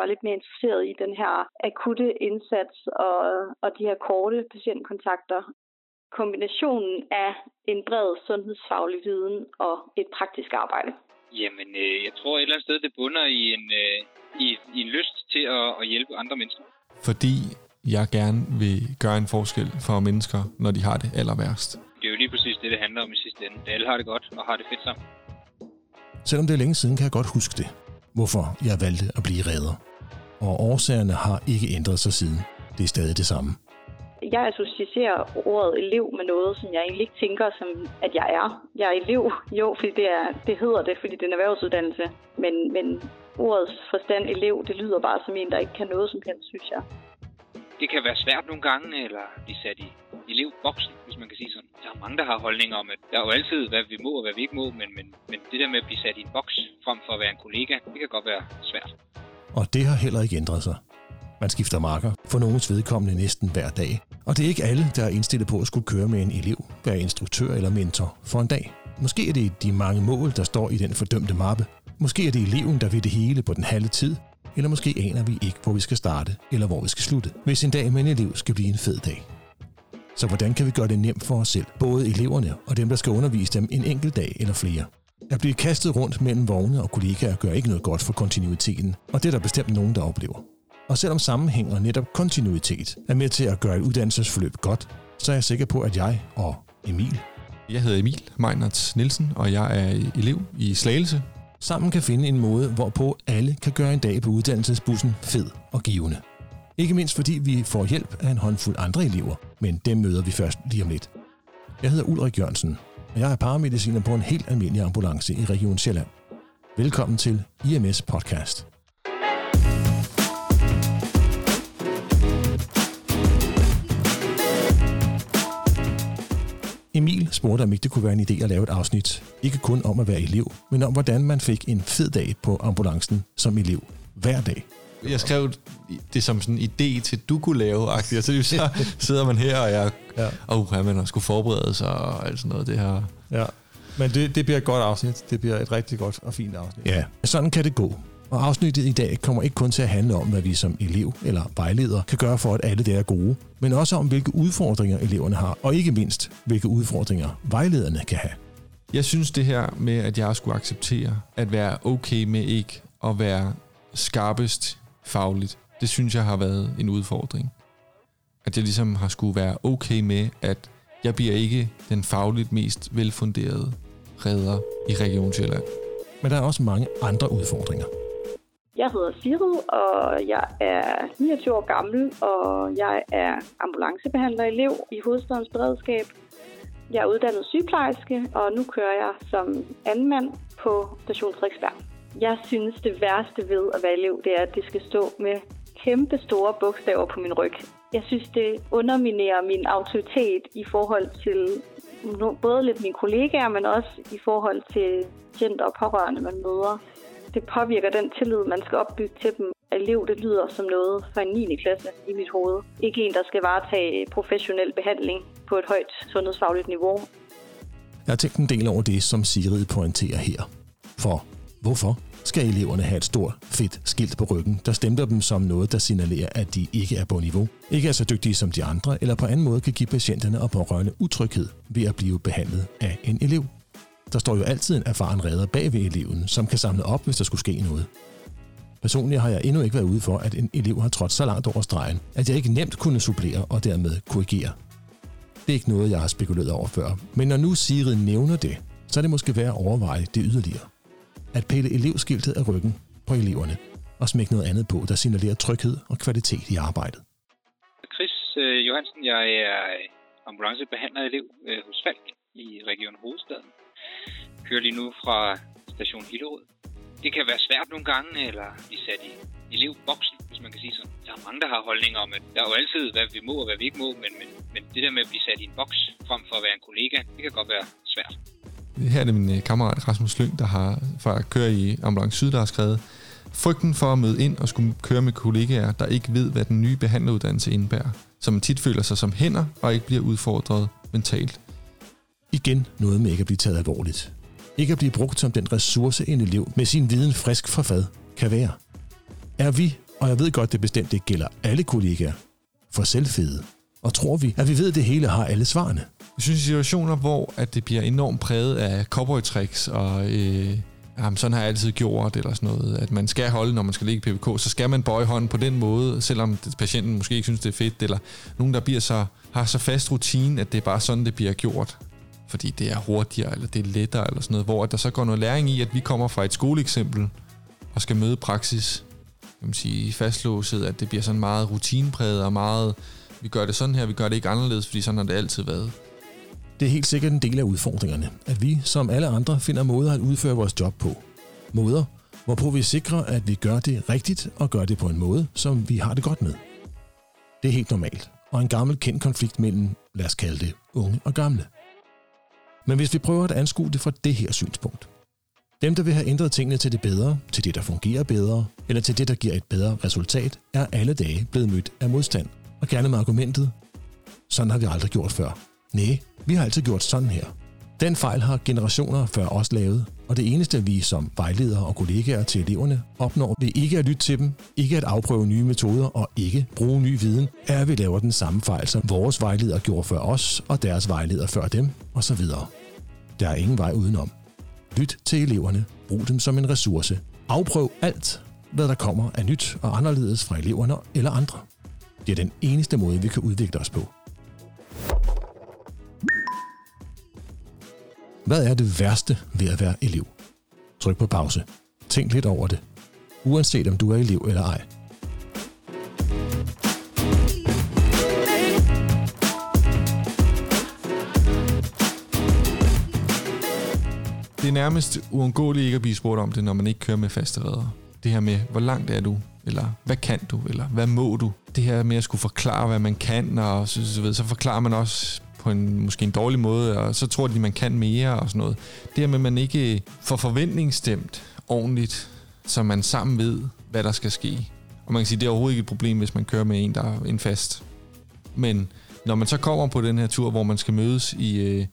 var lidt mere interesseret i den her akutte indsats og, og de her korte patientkontakter. Kombinationen af en bred sundhedsfaglig viden og et praktisk arbejde. Jamen, øh, jeg tror et eller andet sted, det bunder i en, øh, i, i en lyst til at, at hjælpe andre mennesker. Fordi jeg gerne vil gøre en forskel for mennesker, når de har det aller værst. Det er jo lige præcis det, det handler om i sidste ende. Alle har det godt og har det fedt sammen. Selvom det er længe siden, kan jeg godt huske det. Hvorfor jeg valgte at blive redder. Og årsagerne har ikke ændret sig siden. Det er stadig det samme. Jeg associerer ordet elev med noget, som jeg egentlig ikke tænker, som at jeg er. Jeg er elev, jo, fordi det, er, det hedder det, fordi det er en erhvervsuddannelse. Men, men ordets forstand elev, det lyder bare som en, der ikke kan noget som helst, synes jeg. Det kan være svært nogle gange, eller blive sat i elevboksen, hvis man kan sige sådan. Der er mange, der har holdninger om, at der er jo altid, hvad vi må og hvad vi ikke må, men, men, men det der med at blive sat i en boks frem for at være en kollega, det kan godt være svært. Og det har heller ikke ændret sig. Man skifter marker, for nogens vedkommende næsten hver dag. Og det er ikke alle, der er indstillet på at skulle køre med en elev, være instruktør eller mentor for en dag. Måske er det de mange mål, der står i den fordømte mappe. Måske er det eleven, der vil det hele på den halve tid. Eller måske aner vi ikke, hvor vi skal starte eller hvor vi skal slutte, hvis en dag med en elev skal blive en fed dag. Så hvordan kan vi gøre det nemt for os selv, både eleverne og dem, der skal undervise dem en enkelt dag eller flere? At blive kastet rundt mellem vogne og kollegaer gør ikke noget godt for kontinuiteten, og det er der bestemt nogen, der oplever. Og selvom sammenhæng og netop kontinuitet er med til at gøre et uddannelsesforløb godt, så er jeg sikker på, at jeg og Emil Jeg hedder Emil Meinerts Nielsen, og jeg er elev i Slagelse. sammen kan finde en måde, hvorpå alle kan gøre en dag på uddannelsesbussen fed og givende. Ikke mindst fordi vi får hjælp af en håndfuld andre elever, men dem møder vi først lige om lidt. Jeg hedder Ulrik Jørgensen, og jeg er paramediciner på en helt almindelig ambulance i Region Sjælland. Velkommen til IMS Podcast. Emil spurgte, om ikke det kunne være en idé at lave et afsnit. Ikke kun om at være elev, men om hvordan man fik en fed dag på ambulancen som elev. Hver dag. Jeg skrev det som sådan en idé til, du kunne lave, agtigt, og så, så sidder man her, og jeg, Ja. oh, ja, man skulle forberede sig og alt sådan noget. Det her. Ja, men det, det bliver et godt afsnit. Det bliver et rigtig godt og fint afsnit. Ja, sådan kan det gå. Og afsnittet i dag kommer ikke kun til at handle om, hvad vi som elev eller vejleder kan gøre for, at alle det er gode, men også om, hvilke udfordringer eleverne har, og ikke mindst, hvilke udfordringer vejlederne kan have. Jeg synes det her med, at jeg skulle acceptere at være okay med ikke at være skarpest fagligt, det synes jeg har været en udfordring. At jeg ligesom har skulle være okay med, at jeg bliver ikke den fagligt mest velfunderede redder i Region Sjælland. Men der er også mange andre udfordringer. Jeg hedder Sigrid, og jeg er 29 år gammel, og jeg er ambulancebehandler elev i Hovedstadens Beredskab. Jeg er uddannet sygeplejerske, og nu kører jeg som anden mand på station Frederiksberg. Jeg synes, det værste ved at være elev, det er, at det skal stå med kæmpe store bogstaver på min ryg. Jeg synes, det underminerer min autoritet i forhold til både lidt mine kollegaer, men også i forhold til patienter og pårørende, man møder. Det påvirker den tillid, man skal opbygge til dem. Elev, det lyder som noget fra en 9. klasse i mit hoved. Ikke en, der skal varetage professionel behandling på et højt sundhedsfagligt niveau. Jeg har tænkt en del over det, som Sigrid pointerer her. For hvorfor skal eleverne have et stort, fedt skilt på ryggen, der stempler dem som noget, der signalerer, at de ikke er på niveau, ikke er så dygtige som de andre, eller på anden måde kan give patienterne og pårørende utryghed ved at blive behandlet af en elev. Der står jo altid en erfaren redder bag ved eleven, som kan samle op, hvis der skulle ske noget. Personligt har jeg endnu ikke været ude for, at en elev har trådt så langt over stregen, at jeg ikke nemt kunne supplere og dermed korrigere. Det er ikke noget, jeg har spekuleret over før, men når nu Sigrid nævner det, så er det måske værd at overveje det yderligere. At pille elevskiltet af ryggen på eleverne og smække noget andet på, der signalerer tryghed og kvalitet i arbejdet. Chris øh, Johansen, jeg er ambulancebehandler elev øh, hos Falk i Region Hovedstaden. Kører lige nu fra station Hillerød. Det kan være svært nogle gange, eller vi sat i elevboksen, hvis man kan sige sådan. Der er mange, der har holdninger om, at der er jo altid, hvad vi må og hvad vi ikke må, men, men, men det der med at blive sat i en boks frem for at være en kollega, det kan godt være svært. Her er det min øh, kammerat Rasmus Lyng, der har fra at køre i Ambulance Syd, der har skrevet, Frygten for at møde ind og skulle køre med kollegaer, der ikke ved, hvad den nye behandleruddannelse indebærer, som tit føler sig som hænder og ikke bliver udfordret mentalt. Igen noget med ikke at blive taget alvorligt. Ikke at blive brugt som den ressource, en elev med sin viden frisk fra fad kan være. Er vi Og jeg ved godt, det bestemt ikke gælder alle kollegaer for selvfede. Og tror vi, at vi ved, at det hele har alle svarene? Jeg synes, i situationer, hvor at det bliver enormt præget af cowboy tricks og øh, jamen, sådan har jeg altid gjort, eller sådan noget, at man skal holde, når man skal ligge i PVK, så skal man bøje hånden på den måde, selvom patienten måske ikke synes, det er fedt, eller nogen, der bliver så, har så fast rutine, at det er bare sådan, det bliver gjort fordi det er hurtigere, eller det er lettere, eller sådan noget, hvor der så går noget læring i, at vi kommer fra et skoleeksempel, og skal møde praksis, kan man sige, fastlåset, at det bliver sådan meget rutinepræget, og meget, vi gør det sådan her, vi gør det ikke anderledes, fordi sådan har det altid været. Det er helt sikkert en del af udfordringerne, at vi, som alle andre, finder måder at udføre vores job på. Måder, hvorpå vi sikrer, at vi gør det rigtigt og gør det på en måde, som vi har det godt med. Det er helt normalt, og en gammel kendt konflikt mellem, lad os kalde det, unge og gamle. Men hvis vi prøver at anskue det fra det her synspunkt. Dem, der vil have ændret tingene til det bedre, til det, der fungerer bedre, eller til det, der giver et bedre resultat, er alle dage blevet mødt af modstand. Og gerne med argumentet, sådan har vi aldrig gjort før. Nej, vi har altid gjort sådan her. Den fejl har generationer før os lavet, og det eneste vi som vejledere og kollegaer til eleverne opnår ved ikke at lytte til dem, ikke at afprøve nye metoder og ikke bruge ny viden, er at vi laver den samme fejl, som vores vejledere gjorde før os og deres vejledere før dem osv. Der er ingen vej udenom. Lyt til eleverne. Brug dem som en ressource. Afprøv alt, hvad der kommer af nyt og anderledes fra eleverne eller andre bliver er den eneste måde, vi kan udvikle os på. Hvad er det værste ved at være elev? Tryk på pause. Tænk lidt over det. Uanset om du er elev eller ej. Det er nærmest uundgåeligt ikke at blive spurgt om det, når man ikke kører med faste redder. Det her med, hvor langt er du? Eller hvad kan du? Eller hvad må du? Det her med at skulle forklare, hvad man kan, og så, så, ved, så forklarer man også på en måske en dårlig måde, og så tror de, man kan mere og sådan noget. Det her med, at man ikke får forventningsstemt ordentligt, så man sammen ved, hvad der skal ske. Og man kan sige, det er overhovedet ikke et problem, hvis man kører med en, der er en fast. Men når man så kommer på den her tur, hvor man skal mødes i øh,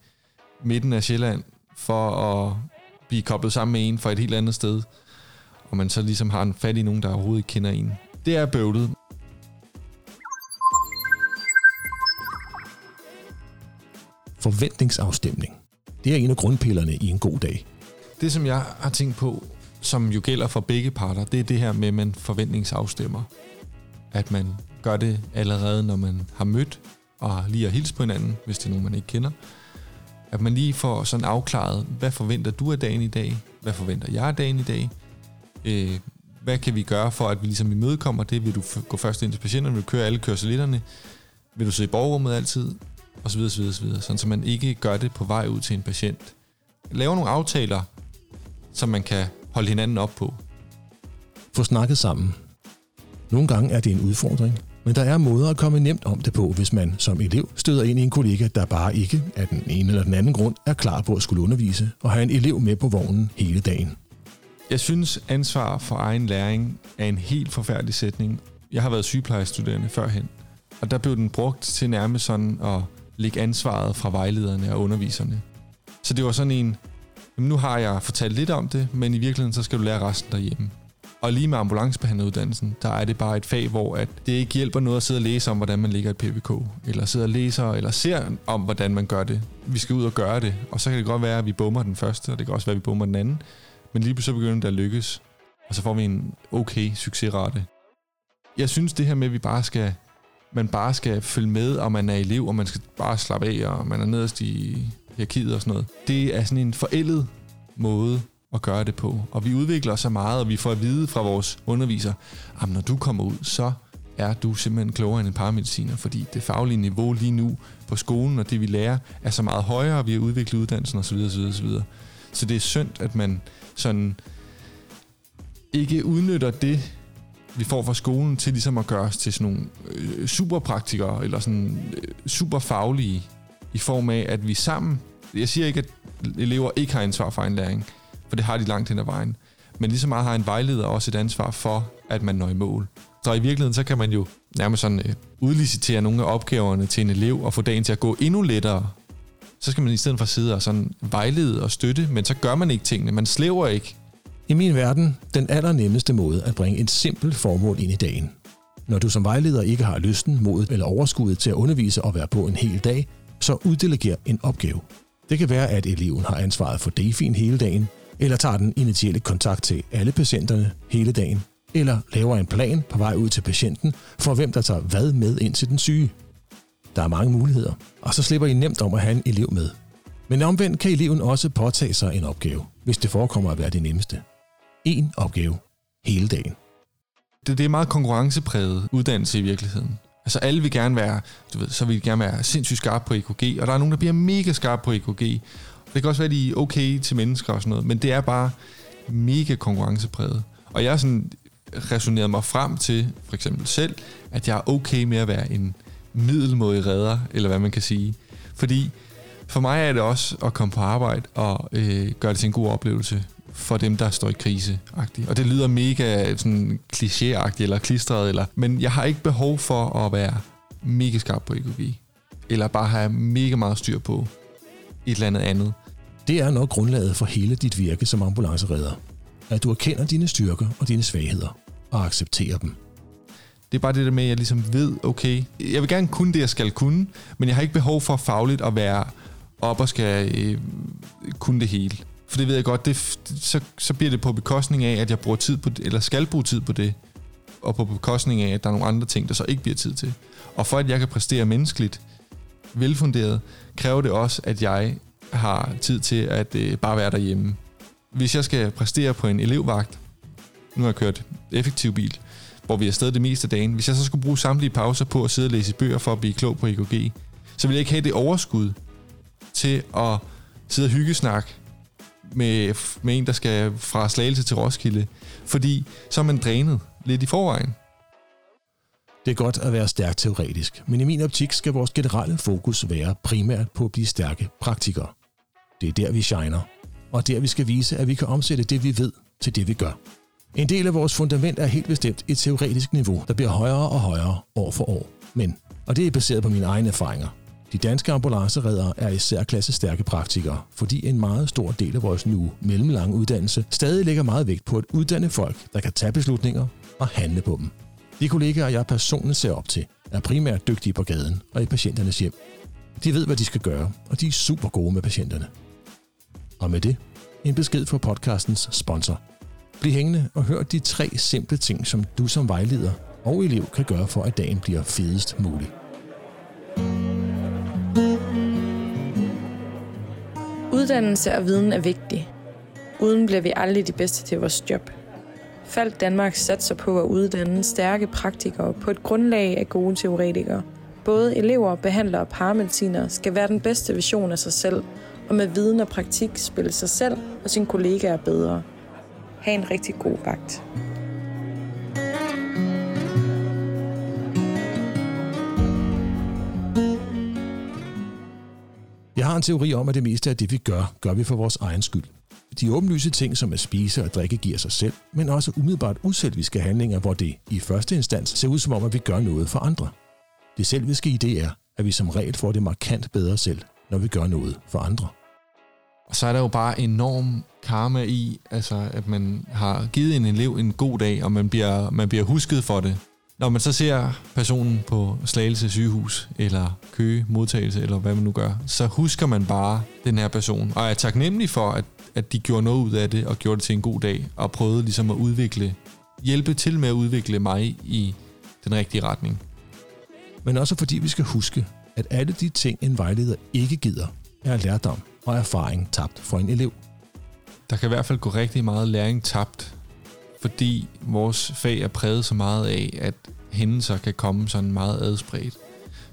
midten af Sjælland, for at blive koblet sammen med en fra et helt andet sted, og man så ligesom har en fat i nogen, der overhovedet ikke kender en. Det er bøvlet. Forventningsafstemning. Det er en af grundpillerne i en god dag. Det, som jeg har tænkt på, som jo gælder for begge parter, det er det her med, at man forventningsafstemmer. At man gør det allerede, når man har mødt og lige har hilst på hinanden, hvis det er nogen, man ikke kender at man lige får sådan afklaret, hvad forventer du af dagen i dag? Hvad forventer jeg af dagen i dag? Øh, hvad kan vi gøre for, at vi ligesom imødekommer det? Vil du gå først ind til patienterne? Vil du køre alle kørselitterne? Vil du sidde i borgerrummet altid? Og så videre, så videre, så videre. Sådan, så man ikke gør det på vej ud til en patient. Laver nogle aftaler, som man kan holde hinanden op på. Få snakket sammen. Nogle gange er det en udfordring, men der er måder at komme nemt om det på, hvis man som elev støder ind i en kollega, der bare ikke af den ene eller den anden grund er klar på at skulle undervise og have en elev med på vognen hele dagen. Jeg synes, ansvar for egen læring er en helt forfærdelig sætning. Jeg har været sygeplejestuderende førhen, og der blev den brugt til nærmest sådan at lægge ansvaret fra vejlederne og underviserne. Så det var sådan en, jamen nu har jeg fortalt lidt om det, men i virkeligheden så skal du lære resten derhjemme. Og lige med ambulancebehandleruddannelsen, der er det bare et fag, hvor at det ikke hjælper noget at sidde og læse om, hvordan man ligger et PVK, eller sidde og læser, eller ser om, hvordan man gør det. Vi skal ud og gøre det, og så kan det godt være, at vi bommer den første, og det kan også være, at vi bommer den anden. Men lige så begynder det at lykkes, og så får vi en okay succesrate. Jeg synes det her med, at vi bare skal, man bare skal følge med, og man er elev, og man skal bare slappe af, og man er nederst i hierarkiet og sådan noget. Det er sådan en forældet måde at gøre det på. Og vi udvikler os så meget, og vi får at vide fra vores underviser, at når du kommer ud, så er du simpelthen klogere end en paramediciner, fordi det faglige niveau lige nu på skolen og det vi lærer er så meget højere, og vi har udviklet uddannelsen osv. osv., osv. Så det er synd, at man sådan ikke udnytter det, vi får fra skolen, til ligesom at gøre os til sådan nogle øh, superpraktikere, eller sådan øh, superfaglige, i form af, at vi sammen, jeg siger ikke, at elever ikke har ansvar for en læring, for det har de langt hen ad vejen. Men lige så meget har en vejleder også et ansvar for, at man når i mål. Så i virkeligheden, så kan man jo nærmest sådan øh, udlicitere nogle af opgaverne til en elev og få dagen til at gå endnu lettere. Så skal man i stedet for sidde og sådan vejlede og støtte, men så gør man ikke tingene. Man slæver ikke. I min verden, den allernemmeste måde at bringe et simpelt formål ind i dagen. Når du som vejleder ikke har lysten, modet eller overskuddet til at undervise og være på en hel dag, så uddeleger en opgave. Det kan være, at eleven har ansvaret for DEFIN hele dagen, eller tager den initiale kontakt til alle patienterne hele dagen, eller laver en plan på vej ud til patienten for hvem der tager hvad med ind til den syge. Der er mange muligheder, og så slipper I nemt om at have en elev med. Men omvendt kan eleven også påtage sig en opgave, hvis det forekommer at være det nemmeste. En opgave hele dagen. Det, det er meget konkurrencepræget uddannelse i virkeligheden. Altså alle vil gerne være, du ved, så vil de gerne være sindssygt skarpe på EKG, og der er nogen, der bliver mega skarpe på EKG. Det kan også være, at de er okay til mennesker og sådan noget, men det er bare mega konkurrencepræget. Og jeg har sådan resoneret mig frem til, for eksempel selv, at jeg er okay med at være en middelmodig redder, eller hvad man kan sige. Fordi for mig er det også at komme på arbejde og øh, gøre det til en god oplevelse for dem, der står i krise -agtigt. Og det lyder mega sådan kliché eller klistret, eller, men jeg har ikke behov for at være mega skarp på EKG. Eller bare have mega meget styr på et eller andet andet. Det er nok grundlaget for hele dit virke som ambulanceredder. At du erkender dine styrker og dine svagheder og accepterer dem. Det er bare det der med, at jeg ligesom ved, okay, jeg vil gerne kunne det, jeg skal kunne, men jeg har ikke behov for fagligt at være op og skal øh, kunne det hele. For det ved jeg godt, det, så, så bliver det på bekostning af, at jeg bruger tid på det, eller skal bruge tid på det, og på bekostning af, at der er nogle andre ting, der så ikke bliver tid til. Og for at jeg kan præstere menneskeligt, velfunderet, kræver det også, at jeg har tid til at øh, bare være derhjemme. Hvis jeg skal præstere på en elevvagt, nu har jeg kørt effektiv bil, hvor vi er afsted det meste af dagen. Hvis jeg så skulle bruge samtlige pauser på at sidde og læse bøger for at blive klog på EKG, så ville jeg ikke have det overskud til at sidde og hyggesnak med, med en, der skal fra Slagelse til Roskilde. Fordi så er man drænet lidt i forvejen. Det er godt at være stærkt teoretisk, men i min optik skal vores generelle fokus være primært på at blive stærke praktikere. Det er der, vi shiner, og der vi skal vise, at vi kan omsætte det, vi ved, til det, vi gør. En del af vores fundament er helt bestemt et teoretisk niveau, der bliver højere og højere år for år. Men, og det er baseret på mine egne erfaringer, de danske ambulanceredere er især klasse stærke praktikere, fordi en meget stor del af vores nu mellemlange uddannelse stadig lægger meget vægt på at uddanne folk, der kan tage beslutninger og handle på dem. De kollegaer, jeg personligt ser op til, er primært dygtige på gaden og i patienternes hjem. De ved, hvad de skal gøre, og de er super gode med patienterne. Og med det, en besked fra podcastens sponsor. Bliv hængende og hør de tre simple ting, som du som vejleder og elev kan gøre for, at dagen bliver fedest mulig. Uddannelse og viden er vigtig. Uden bliver vi aldrig de bedste til vores job. Fald Danmark satser på at uddanne stærke praktikere på et grundlag af gode teoretikere. Både elever, behandlere og paramediciner skal være den bedste version af sig selv, og med viden og praktik spille sig selv og sine kollegaer bedre. Ha' en rigtig god vagt. Jeg har en teori om, at det meste af det, vi gør, gør vi for vores egen skyld. De åbenlyse ting, som at spise og drikke, giver sig selv, men også umiddelbart uselviske handlinger, hvor det i første instans ser ud som om, at vi gør noget for andre. Det selviske idé er, at vi som regel får det markant bedre selv, når vi gør noget for andre. Og så er der jo bare enorm karma i, altså at man har givet en elev en god dag, og man bliver, man bliver husket for det. Når man så ser personen på Slagelse sygehus, eller Køge modtagelse, eller hvad man nu gør, så husker man bare den her person, og er taknemmelig for, at, at de gjorde noget ud af det, og gjorde det til en god dag, og prøvede ligesom at udvikle, hjælpe til med at udvikle mig i den rigtige retning. Men også fordi vi skal huske, at alle de ting, en vejleder ikke gider, er lærdom og erfaring tabt for en elev. Der kan i hvert fald gå rigtig meget læring tabt, fordi vores fag er præget så meget af, at hændelser kan komme sådan meget adspredt.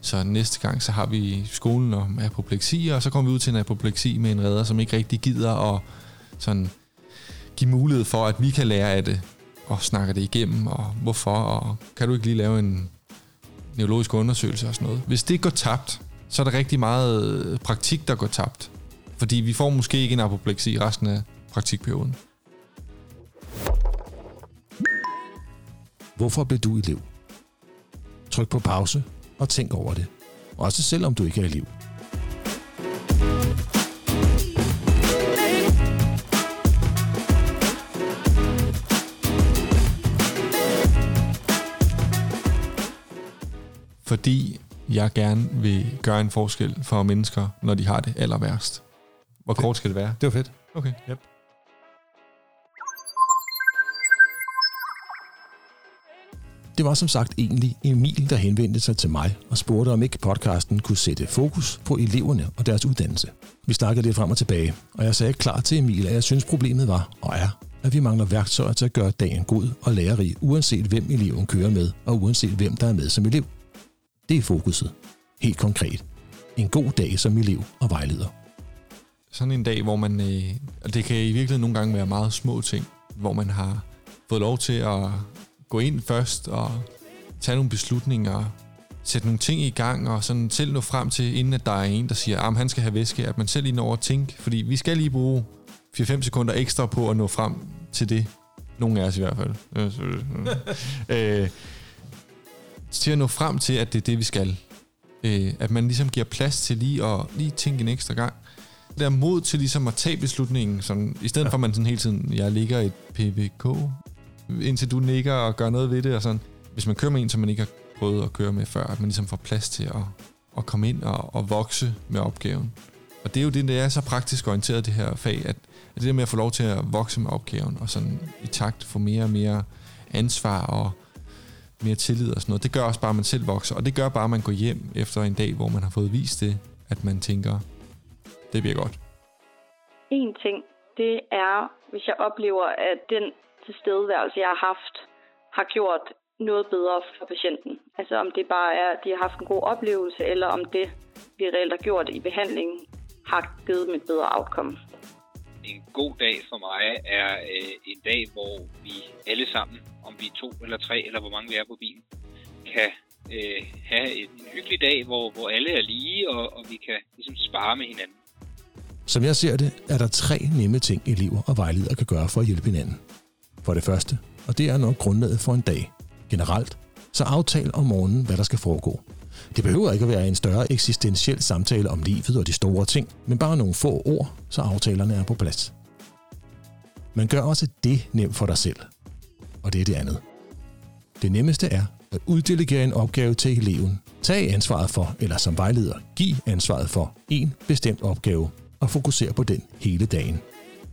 Så næste gang, så har vi skolen om apopleksi, og så kommer vi ud til en apopleksi med en redder, som ikke rigtig gider at sådan give mulighed for, at vi kan lære af det, og snakke det igennem, og hvorfor, og kan du ikke lige lave en neurologisk undersøgelse og sådan noget. Hvis det går tabt, så er der rigtig meget øh, praktik, der går tabt. Fordi vi får måske ikke en apopleksi i resten af praktikperioden. Hvorfor blev du elev? Tryk på pause og tænk over det. Også selvom du ikke er elev. Fordi jeg gerne vil gøre en forskel for mennesker, når de har det aller værst. Hvor kort skal det være? Det var fedt. Okay. Yep. Det var som sagt egentlig Emil, der henvendte sig til mig og spurgte, om ikke podcasten kunne sætte fokus på eleverne og deres uddannelse. Vi snakkede lidt frem og tilbage, og jeg sagde klart til Emil, at jeg synes problemet var og er, at vi mangler værktøjer til at gøre dagen god og lærerig, uanset hvem eleven kører med, og uanset hvem der er med som elev. Det er fokuset. Helt konkret. En god dag som elev og vejleder. Sådan en dag, hvor man... Øh, og det kan i virkeligheden nogle gange være meget små ting, hvor man har fået lov til at gå ind først og tage nogle beslutninger, sætte nogle ting i gang og sådan selv nå frem til, inden at der er en, der siger, at han skal have væske, at man selv lige når at tænke, fordi vi skal lige bruge 4-5 sekunder ekstra på at nå frem til det. Nogle af os i hvert fald. øh, til at nå frem til, at det er det, vi skal. Øh, at man ligesom giver plads til lige at lige tænke en ekstra gang. Det der mod til ligesom at tage beslutningen, sådan, i stedet ja. for at man sådan hele tiden, jeg ligger et PVK, indtil du nikker og gør noget ved det, og sådan. Hvis man kører med en, som man ikke har prøvet at køre med før, at man ligesom får plads til at, at komme ind og, og vokse med opgaven. Og det er jo det, det er så praktisk orienteret, det her fag, at, at det der med at få lov til at vokse med opgaven, og sådan i takt få mere og mere ansvar og mere tillid og sådan noget, det gør også bare, at man selv vokser, og det gør bare, at man går hjem efter en dag, hvor man har fået vist det, at man tænker, det bliver godt. En ting, det er, hvis jeg oplever, at den tilstedeværelse, jeg har haft, har gjort noget bedre for patienten. Altså om det bare er, at de har haft en god oplevelse, eller om det, vi reelt har gjort i behandlingen, har givet dem et bedre outcome. En god dag for mig er øh, en dag, hvor vi alle sammen, om vi er to eller tre, eller hvor mange vi er på bilen, kan øh, have en, hyggelig dag, hvor, hvor alle er lige, og, og vi kan ligesom spare med hinanden. Som jeg ser det, er der tre nemme ting, elever og vejledere kan gøre for at hjælpe hinanden. For det første, og det er nok grundlaget for en dag, generelt, så aftal om morgenen, hvad der skal foregå. Det behøver ikke at være en større eksistentiel samtale om livet og de store ting, men bare nogle få ord, så aftalerne er på plads. Man gør også det nemt for dig selv. Og det er det andet. Det nemmeste er at uddelegere en opgave til eleven. Tag ansvaret for, eller som vejleder, giv ansvaret for en bestemt opgave og fokusere på den hele dagen.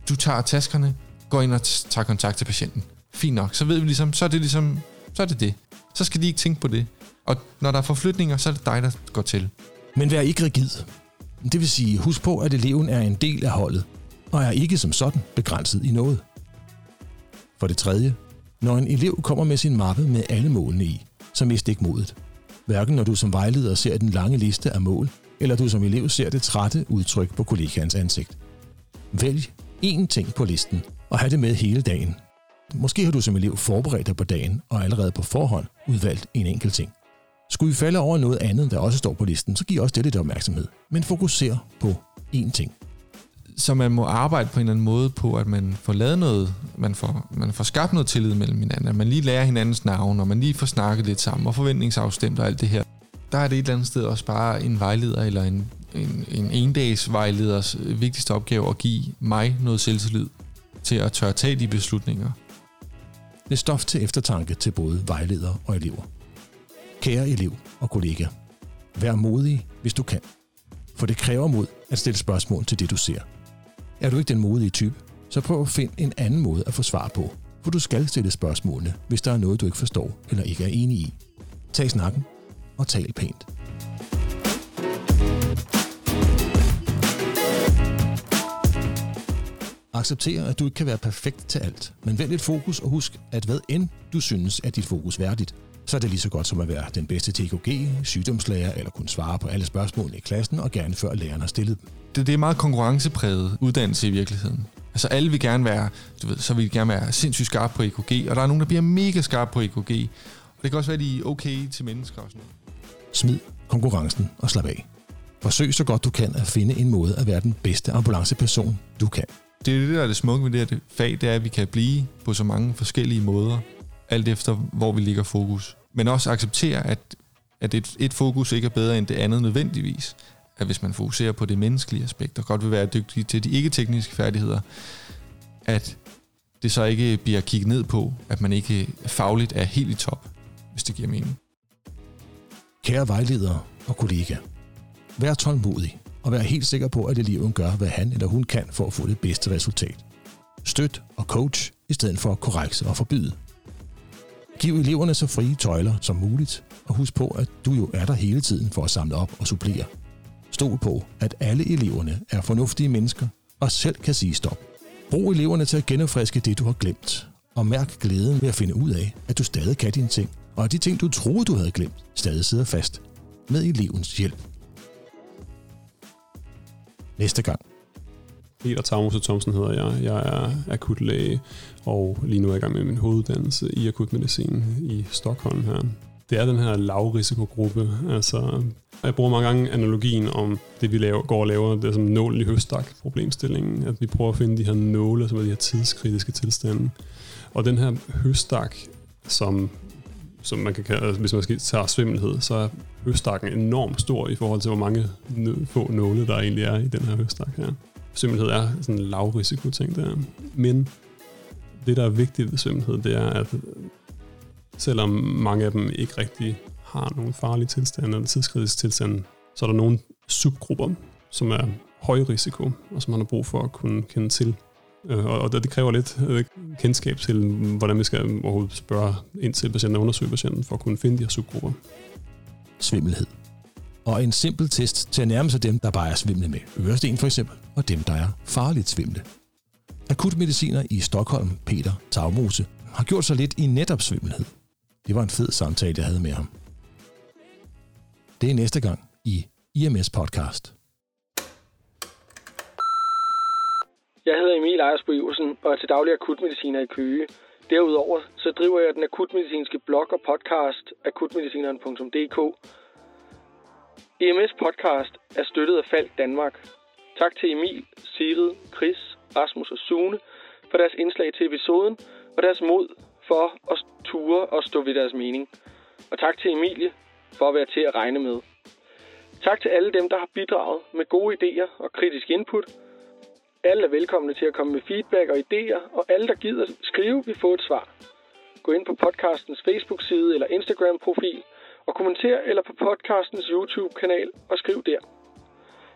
Du tager taskerne, går ind og tager kontakt til patienten. Fint nok, så ved vi ligesom, så er det ligesom, så er det det. Så skal de ikke tænke på det. Og når der er forflytninger, så er det dig, der går til. Men vær ikke rigid. Det vil sige, husk på, at eleven er en del af holdet, og er ikke som sådan begrænset i noget. For det tredje, når en elev kommer med sin mappe med alle målene i, så mist ikke modet. Hverken når du som vejleder ser den lange liste af mål, eller du som elev ser det trætte udtryk på kollegaens ansigt. Vælg én ting på listen, og have det med hele dagen. Måske har du som elev forberedt dig på dagen, og allerede på forhånd udvalgt en enkelt ting. Skulle vi falde over noget andet, der også står på listen, så giv også det lidt opmærksomhed. Men fokuser på én ting. Så man må arbejde på en eller anden måde på, at man får lavet noget, man får, man får skabt noget tillid mellem hinanden, at man lige lærer hinandens navn, og man lige får snakket lidt sammen, og forventningsafstemt og alt det her. Der er det et eller andet sted også bare en vejleder eller en, en, en endags vejleders vigtigste opgave at give mig noget selvtillid til at tør tage de beslutninger. Det er stof til eftertanke til både vejledere og elever. Kære elev og kollega, vær modig, hvis du kan. For det kræver mod at stille spørgsmål til det, du ser. Er du ikke den modige type, så prøv at finde en anden måde at få svar på. For du skal stille spørgsmålene, hvis der er noget, du ikke forstår eller ikke er enig i. Tag snakken og tal pænt. Accepter, at du ikke kan være perfekt til alt, men vælg et fokus og husk, at hvad end du synes er dit fokus værdigt, så er det lige så godt som at være den bedste TKG, sygdomslærer eller kunne svare på alle spørgsmålene i klassen og gerne før læreren har stillet dem. Det, det er meget konkurrencepræget uddannelse i virkeligheden. Altså alle vil gerne være, du ved, så vil de gerne være sindssygt skarpe på EKG, og der er nogen, der bliver mega skarpe på EKG. Og det kan også være, at de er okay til mennesker og sådan noget. Smid konkurrencen og slap af. Forsøg så godt du kan at finde en måde at være den bedste ambulanceperson, du kan. Det er det, der er det smukke ved det her fag, det er, at vi kan blive på så mange forskellige måder, alt efter hvor vi ligger fokus. Men også acceptere, at, at et, et fokus ikke er bedre end det andet nødvendigvis. At hvis man fokuserer på det menneskelige aspekt, og godt vil være dygtig til de ikke-tekniske færdigheder, at det så ikke bliver kigget ned på, at man ikke fagligt er helt i top, hvis det giver mening. Kære vejledere og kollega, vær tålmodig og vær helt sikker på, at eleven gør, hvad han eller hun kan for at få det bedste resultat. Støt og coach i stedet for at korrekse og forbyde. Giv eleverne så frie tøjler som muligt, og husk på, at du jo er der hele tiden for at samle op og supplere. Stol på, at alle eleverne er fornuftige mennesker og selv kan sige stop. Brug eleverne til at genopfriske det, du har glemt, og mærk glæden ved at finde ud af, at du stadig kan dine ting, og at de ting, du troede, du havde glemt, stadig sidder fast med elevens hjælp. Næste gang. Peter Tagmose Thomsen hedder jeg. Jeg er akutlæge, og lige nu er jeg i gang med min hoveduddannelse i akutmedicin i Stockholm her. Det er den her lavrisikogruppe. Altså, jeg bruger mange gange analogien om det, vi laver, går og laver, det er som nålen i høstak problemstillingen. At vi prøver at finde de her nåle, som er de her tidskritiske tilstande. Og den her høstak, som som man kan kalde, altså, hvis man skal tage svimmelhed, så er høstakken enormt stor i forhold til, hvor mange få nåle, der egentlig er i den her høstak her. Svimmelhed er sådan en lavrisiko ting der. Men det, der er vigtigt ved svimmelhed, det er, at selvom mange af dem ikke rigtig har nogen farlige tilstande eller tidskritiske tilstande, så er der nogle subgrupper, som er høj risiko, og som man har brug for at kunne kende til. Øh, og det kræver lidt øh, kendskab til, hvordan vi skal overhovedet spørge ind til patienten og undersøge patienten for at kunne finde de her subgrupper. Svimmelhed. Og en simpel test til at nærme sig dem, der bare er svimle med øresten for eksempel, og dem, der er farligt svimle. Akutmediciner i Stockholm, Peter Tagmose, har gjort sig lidt i netop svimmelhed. Det var en fed samtale, jeg havde med ham. Det er næste gang i IMS Podcast. Jeg hedder Emil Ejersbo Iversen og er til daglig akutmediciner i Køge. Derudover så driver jeg den akutmedicinske blog og podcast akutmedicineren.dk. EMS podcast er støttet af Falk Danmark. Tak til Emil, Sigrid, Chris, Rasmus og Sune for deres indslag til episoden og deres mod for at ture og stå ved deres mening. Og tak til Emilie for at være til at regne med. Tak til alle dem, der har bidraget med gode idéer og kritisk input – alle er velkomne til at komme med feedback og idéer, og alle, der gider skrive, vil få et svar. Gå ind på podcastens Facebook-side eller Instagram-profil og kommenter eller på podcastens YouTube-kanal og skriv der.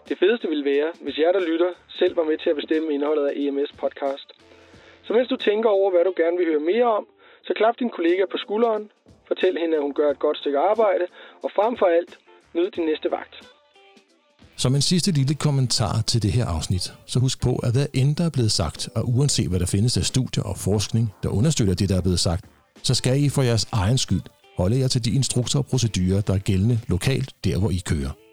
Det fedeste vil være, hvis jer, der lytter, selv var med til at bestemme indholdet af EMS podcast. Så mens du tænker over, hvad du gerne vil høre mere om, så klap din kollega på skulderen, fortæl hende, at hun gør et godt stykke arbejde, og frem for alt, nyd din næste vagt. Som en sidste lille kommentar til det her afsnit, så husk på, at hvad end der er blevet sagt, og uanset hvad der findes af studier og forskning, der understøtter det, der er blevet sagt, så skal I for jeres egen skyld holde jer til de instrukser og procedurer, der er gældende lokalt, der hvor I kører.